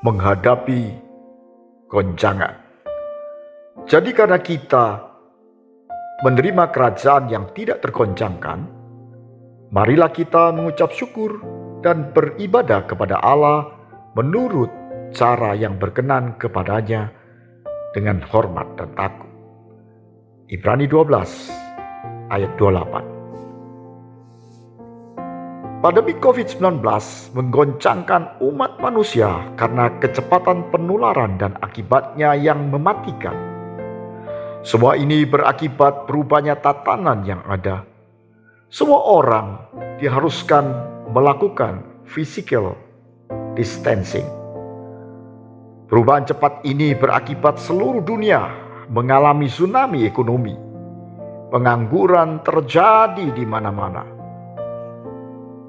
menghadapi goncangan. Jadi karena kita menerima kerajaan yang tidak tergoncangkan, marilah kita mengucap syukur dan beribadah kepada Allah menurut cara yang berkenan kepadanya dengan hormat dan takut. Ibrani 12 ayat 28 Pandemi COVID-19 menggoncangkan umat manusia karena kecepatan penularan dan akibatnya yang mematikan. Semua ini berakibat berubahnya tatanan yang ada. Semua orang diharuskan melakukan physical distancing. Perubahan cepat ini berakibat seluruh dunia mengalami tsunami ekonomi. Pengangguran terjadi di mana-mana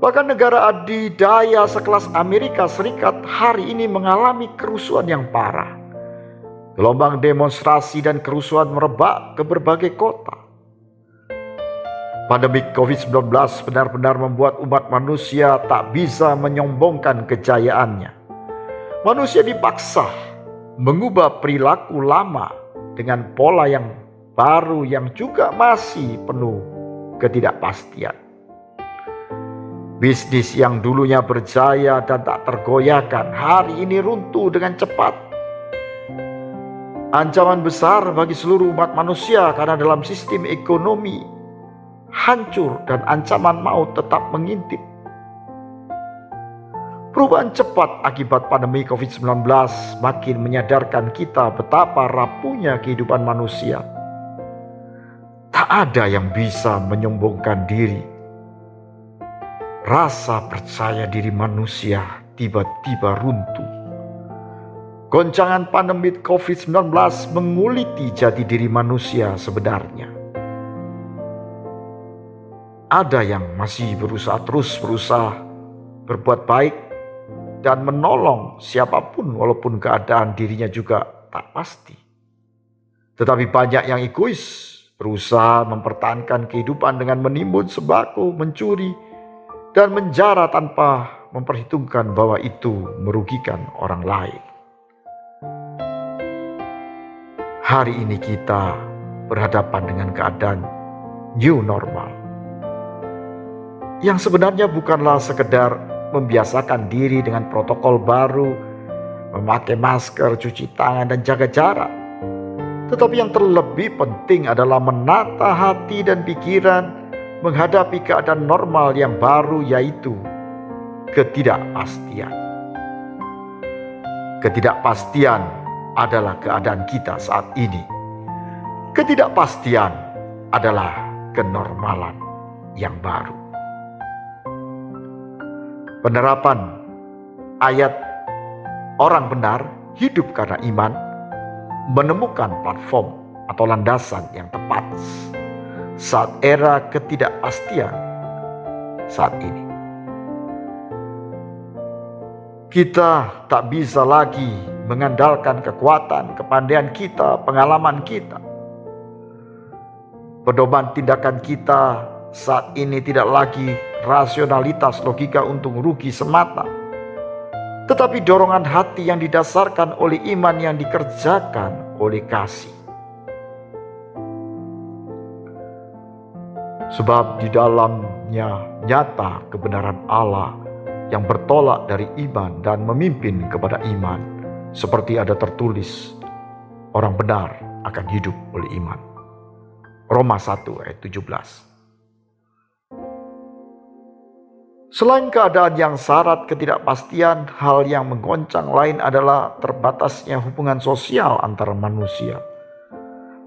Bahkan negara adidaya sekelas Amerika Serikat hari ini mengalami kerusuhan yang parah. Gelombang demonstrasi dan kerusuhan merebak ke berbagai kota. Pandemi COVID-19 benar-benar membuat umat manusia tak bisa menyombongkan kejayaannya. Manusia dipaksa mengubah perilaku lama dengan pola yang baru yang juga masih penuh ketidakpastian. Bisnis yang dulunya berjaya dan tak tergoyahkan hari ini runtuh dengan cepat. Ancaman besar bagi seluruh umat manusia karena dalam sistem ekonomi hancur dan ancaman maut tetap mengintip. Perubahan cepat akibat pandemi COVID-19 makin menyadarkan kita betapa rapuhnya kehidupan manusia. Tak ada yang bisa menyombongkan diri rasa percaya diri manusia tiba-tiba runtuh. Goncangan pandemi COVID-19 menguliti jati diri manusia sebenarnya. Ada yang masih berusaha terus berusaha berbuat baik dan menolong siapa pun walaupun keadaan dirinya juga tak pasti. Tetapi banyak yang egois, berusaha mempertahankan kehidupan dengan menimbun sembako, mencuri, dan menjara tanpa memperhitungkan bahwa itu merugikan orang lain. Hari ini kita berhadapan dengan keadaan new normal. Yang sebenarnya bukanlah sekedar membiasakan diri dengan protokol baru, memakai masker, cuci tangan, dan jaga jarak. Tetapi yang terlebih penting adalah menata hati dan pikiran menghadapi keadaan normal yang baru, yaitu ketidakpastian. Ketidakpastian adalah keadaan kita saat ini. Ketidakpastian adalah kenormalan yang baru. Penerapan ayat orang benar hidup karena iman menemukan platform atau landasan yang tepat saat era ketidakpastian saat ini. Kita tak bisa lagi mengandalkan kekuatan, kepandaian kita, pengalaman kita. Pedoman tindakan kita saat ini tidak lagi rasionalitas logika untuk rugi semata, tetapi dorongan hati yang didasarkan oleh iman yang dikerjakan oleh kasih. Sebab di dalamnya nyata kebenaran Allah yang bertolak dari iman dan memimpin kepada iman. Seperti ada tertulis, orang benar akan hidup oleh iman. Roma 1 ayat 17. Selain keadaan yang syarat ketidakpastian, hal yang menggoncang lain adalah terbatasnya hubungan sosial antara manusia.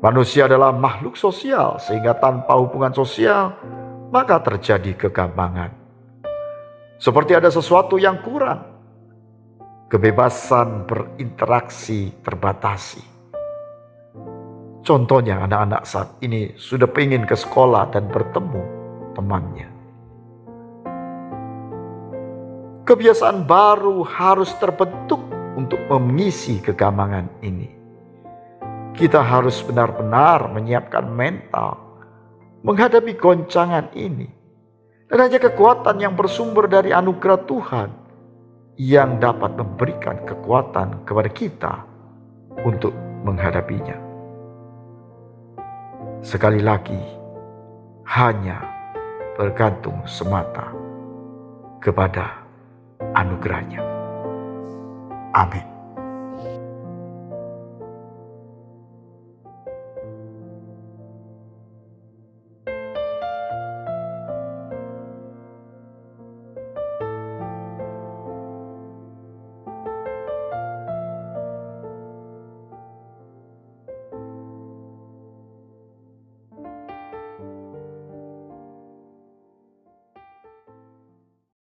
Manusia adalah makhluk sosial, sehingga tanpa hubungan sosial, maka terjadi kegampangan. Seperti ada sesuatu yang kurang, kebebasan berinteraksi terbatasi. Contohnya, anak-anak saat ini sudah ingin ke sekolah dan bertemu temannya. Kebiasaan baru harus terbentuk untuk mengisi kegampangan ini. Kita harus benar-benar menyiapkan mental menghadapi goncangan ini. Dan hanya kekuatan yang bersumber dari anugerah Tuhan yang dapat memberikan kekuatan kepada kita untuk menghadapinya. Sekali lagi, hanya bergantung semata kepada anugerahnya. Amin.